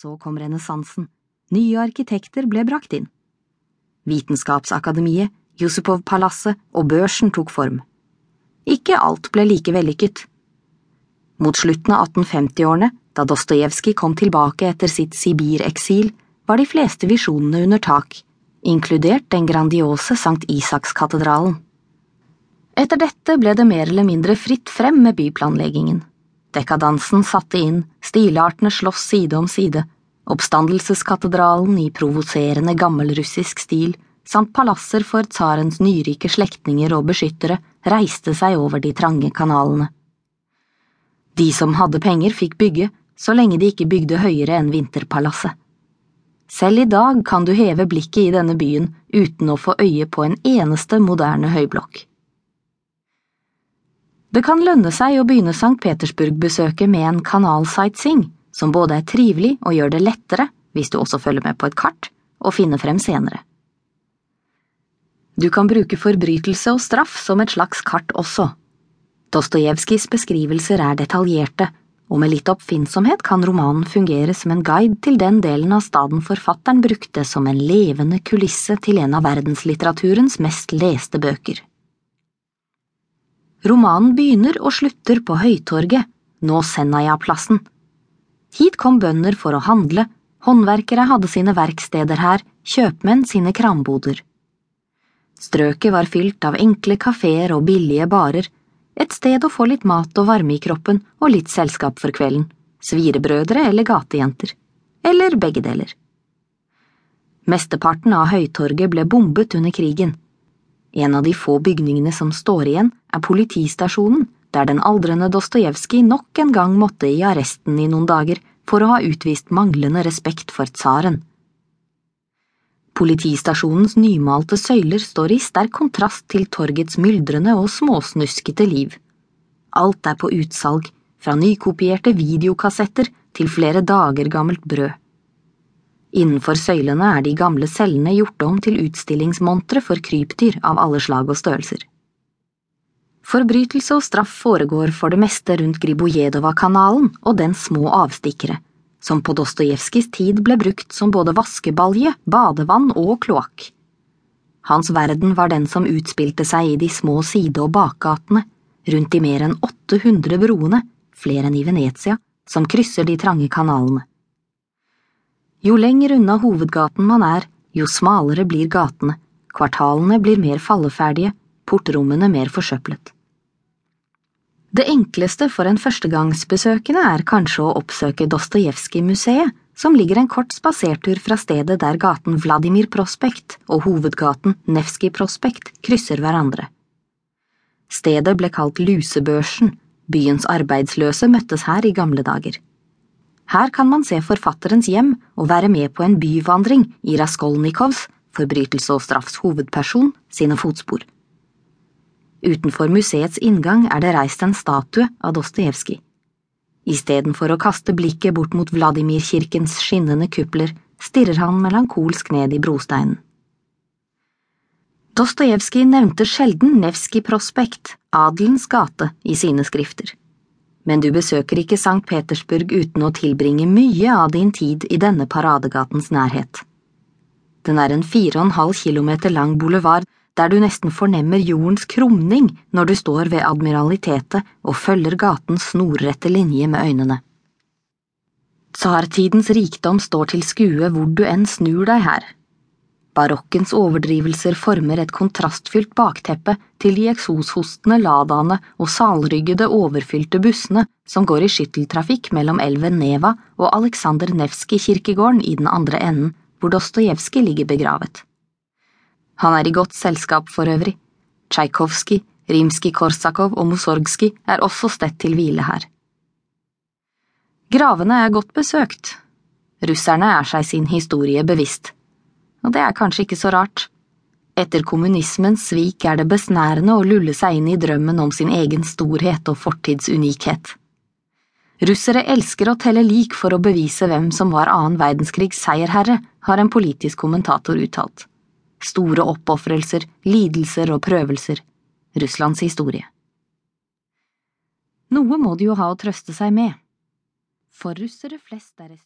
Så kom renessansen. Nye arkitekter ble brakt inn. Vitenskapsakademiet, Jusupov-palasset og børsen tok form. Ikke alt ble like vellykket. Mot slutten av 1850-årene, da Dostojevskij kom tilbake etter sitt Sibir-eksil, var de fleste visjonene under tak, inkludert den grandiose Sankt Isakskatedralen. Etter dette ble det mer eller mindre fritt frem med byplanleggingen. Dekadansen satte inn, stilartene slåss side om side, oppstandelseskatedralen i provoserende gammelrussisk stil samt palasser for tsarens nyrike slektninger og beskyttere reiste seg over de trange kanalene. De som hadde penger, fikk bygge, så lenge de ikke bygde høyere enn Vinterpalasset. Selv i dag kan du heve blikket i denne byen uten å få øye på en eneste moderne høyblokk. Det kan lønne seg å begynne St. Petersburg-besøket med en kanalsightseeing, som både er trivelig og gjør det lettere, hvis du også følger med på et kart, å finne frem senere. Du kan bruke forbrytelse og straff som et slags kart også. Dostojevskijs beskrivelser er detaljerte, og med litt oppfinnsomhet kan romanen fungere som en guide til den delen av staden forfatteren brukte som en levende kulisse til en av verdenslitteraturens mest leste bøker. Romanen begynner og slutter på Høytorget, nå Sennaja-plassen. Hit kom bønder for å handle, håndverkere hadde sine verksteder her, kjøpmenn sine kramboder. Strøket var fylt av enkle kafeer og billige barer, et sted å få litt mat og varme i kroppen og litt selskap for kvelden, svirebrødre eller gatejenter, eller begge deler. Mesteparten av Høytorget ble bombet under krigen. En av de få bygningene som står igjen, er politistasjonen, der den aldrende Dostojevskij nok en gang måtte i arresten i noen dager for å ha utvist manglende respekt for tsaren. Politistasjonens nymalte søyler står i sterk kontrast til torgets myldrende og småsnuskete liv. Alt er på utsalg, fra nykopierte videokassetter til flere dager gammelt brød. Innenfor søylene er de gamle cellene gjort om til utstillingsmontre for krypdyr av alle slag og størrelser. Forbrytelse og straff foregår for det meste rundt Gribojedova-kanalen og dens små avstikkere som på Dostojevskijs tid ble brukt som både vaskebalje, badevann og kloakk. Hans verden var den som utspilte seg i de små side- og bakgatene, rundt de mer enn 800 broene, flere enn i Venezia, som krysser de trange kanalene. Jo lenger unna hovedgaten man er, jo smalere blir gatene, kvartalene blir mer falleferdige, portrommene mer forsøplet. Det enkleste for en førstegangsbesøkende er kanskje å oppsøke Dostojevskij-museet, som ligger en kort spasertur fra stedet der gaten Vladimir Prospekt og hovedgaten Nevskij Prospekt krysser hverandre. Stedet ble kalt Lusebørsen, byens arbeidsløse møttes her i gamle dager. Her kan man se forfatterens hjem og være med på en byvandring i Raskolnikovs, forbrytelse og straffs hovedperson, sine fotspor. Utenfor museets inngang er det reist en statue av Dostojevskij. Istedenfor å kaste blikket bort mot Vladimirkirkens skinnende kupler, stirrer han melankolsk ned i brosteinen. Dostojevskij nevnte sjelden Nevskij Prospekt, adelens gate, i sine skrifter. Men du besøker ikke St. Petersburg uten å tilbringe mye av din tid i denne paradegatens nærhet. Den er en fire og en halv kilometer lang boulevard der du nesten fornemmer jordens krumning når du står ved Admiralitetet og følger gatens snorrette linje med øynene. Tsartidens rikdom står til skue hvor du enn snur deg her. Barokkens overdrivelser former et kontrastfylt bakteppe til de eksoshostende ladaene og salryggede, overfylte bussene som går i skytteltrafikk mellom elven Neva og Aleksandr Nevskij-kirkegården i den andre enden, hvor Dostojevskij ligger begravet. Han er i godt selskap for øvrig. Tsjajkovskij, Rimskij-Korsakov og Mussorgskij er også stedt til hvile her. Gravene er godt besøkt. Russerne er seg sin historie bevisst. Og det er kanskje ikke så rart. Etter kommunismens svik er det besnærende å lulle seg inn i drømmen om sin egen storhet og fortidsunikhet. Russere elsker å telle lik for å bevise hvem som var annen verdenskrigs seierherre, har en politisk kommentator uttalt store oppofrelser, lidelser og prøvelser, Russlands historie. Noe må de jo ha å trøste seg med. For russere flest er